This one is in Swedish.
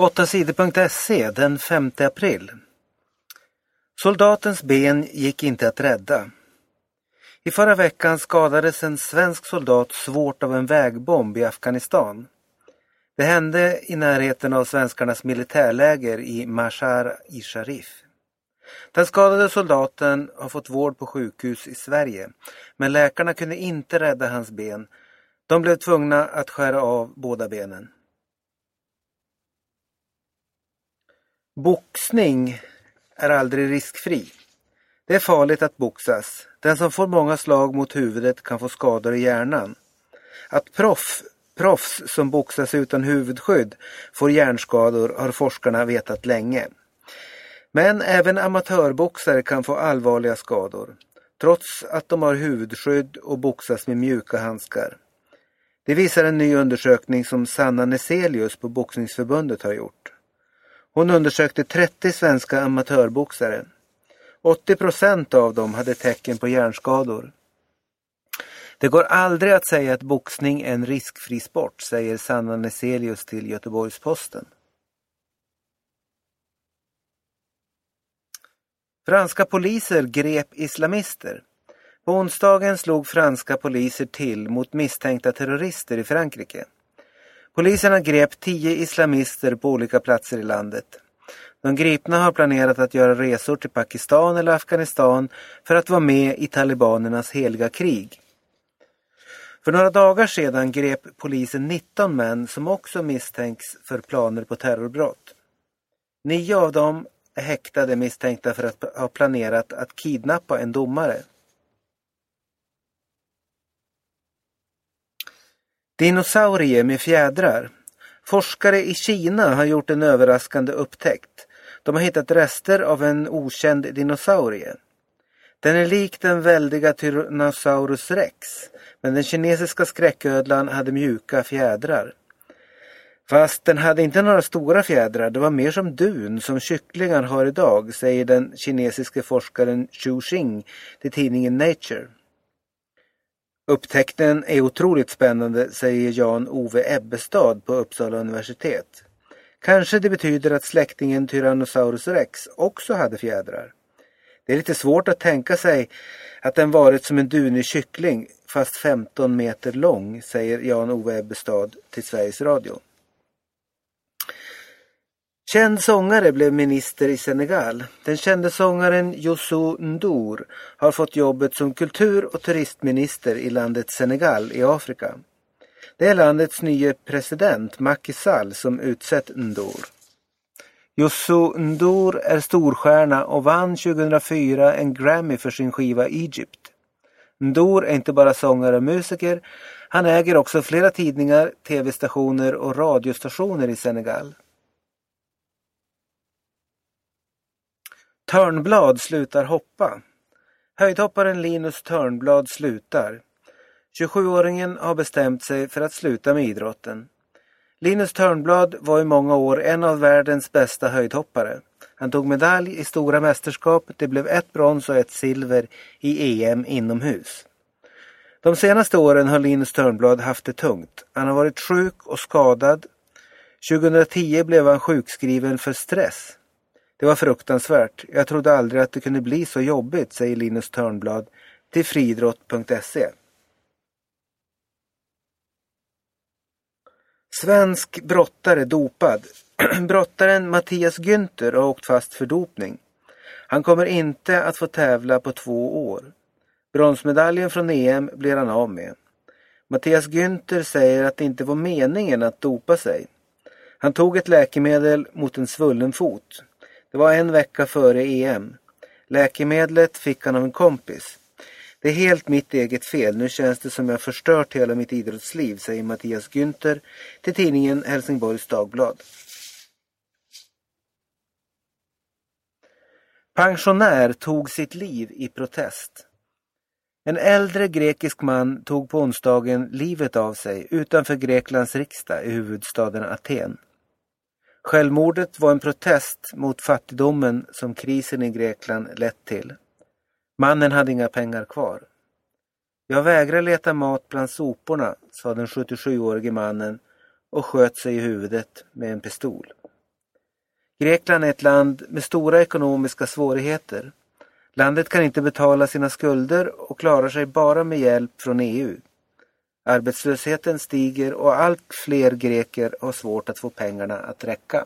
8sidor.se den 5 april. Soldatens ben gick inte att rädda. I förra veckan skadades en svensk soldat svårt av en vägbomb i Afghanistan. Det hände i närheten av svenskarnas militärläger i Mashar-i Sharif. Den skadade soldaten har fått vård på sjukhus i Sverige, men läkarna kunde inte rädda hans ben. De blev tvungna att skära av båda benen. Boxning är aldrig riskfri. Det är farligt att boxas. Den som får många slag mot huvudet kan få skador i hjärnan. Att proff, proffs som boxas utan huvudskydd får hjärnskador har forskarna vetat länge. Men även amatörboxare kan få allvarliga skador, trots att de har huvudskydd och boxas med mjuka handskar. Det visar en ny undersökning som Sanna Neselius på Boxningsförbundet har gjort. Hon undersökte 30 svenska amatörboxare. 80 procent av dem hade tecken på hjärnskador. Det går aldrig att säga att boxning är en riskfri sport, säger Sanna Neselius till Göteborgs-Posten. Franska poliser grep islamister. På onsdagen slog franska poliser till mot misstänkta terrorister i Frankrike. Poliserna grep tio islamister på olika platser i landet. De gripna har planerat att göra resor till Pakistan eller Afghanistan för att vara med i talibanernas heliga krig. För några dagar sedan grep polisen 19 män som också misstänks för planer på terrorbrott. Nio av dem är häktade misstänkta för att ha planerat att kidnappa en domare. Dinosaurier med fjädrar. Forskare i Kina har gjort en överraskande upptäckt. De har hittat rester av en okänd dinosaurie. Den är lik den väldiga Tyrannosaurus rex, men den kinesiska skräcködlan hade mjuka fjädrar. Fast den hade inte några stora fjädrar, det var mer som dun som kycklingar har idag, säger den kinesiske forskaren Xu Xing till tidningen Nature. Upptäckten är otroligt spännande, säger Jan-Ove Ebbestad på Uppsala universitet. Kanske det betyder att släktingen Tyrannosaurus rex också hade fjädrar. Det är lite svårt att tänka sig att den varit som en dunig kyckling fast 15 meter lång, säger Jan-Ove Ebbestad till Sveriges Radio. Känd sångare blev minister i Senegal. Den kände sångaren Youssou N'Dour har fått jobbet som kultur och turistminister i landet Senegal i Afrika. Det är landets nye president Macky Sall som utsett N'Dour. Youssou N'Dour är storstjärna och vann 2004 en Grammy för sin skiva Egypt. N'Dour är inte bara sångare och musiker, han äger också flera tidningar, tv-stationer och radiostationer i Senegal. Törnblad slutar hoppa. Höjdhopparen Linus Törnblad slutar. 27-åringen har bestämt sig för att sluta med idrotten. Linus Törnblad var i många år en av världens bästa höjdhoppare. Han tog medalj i stora mästerskap. Det blev ett brons och ett silver i EM inomhus. De senaste åren har Linus Törnblad haft det tungt. Han har varit sjuk och skadad. 2010 blev han sjukskriven för stress. Det var fruktansvärt. Jag trodde aldrig att det kunde bli så jobbigt, säger Linus Törnblad till friidrott.se. Svensk brottare dopad. Brottaren Mattias Günther har åkt fast för dopning. Han kommer inte att få tävla på två år. Bronsmedaljen från EM blir han av med. Mattias Günther säger att det inte var meningen att dopa sig. Han tog ett läkemedel mot en svullen fot. Det var en vecka före EM. Läkemedlet fick han av en kompis. Det är helt mitt eget fel. Nu känns det som jag förstört hela mitt idrottsliv, säger Mattias Günther till tidningen Helsingborgs Dagblad. Pensionär tog sitt liv i protest. En äldre grekisk man tog på onsdagen livet av sig utanför Greklands riksdag i huvudstaden Aten. Självmordet var en protest mot fattigdomen som krisen i Grekland lett till. Mannen hade inga pengar kvar. Jag vägrar leta mat bland soporna, sa den 77-årige mannen och sköt sig i huvudet med en pistol. Grekland är ett land med stora ekonomiska svårigheter. Landet kan inte betala sina skulder och klarar sig bara med hjälp från EU. Arbetslösheten stiger och allt fler greker har svårt att få pengarna att räcka.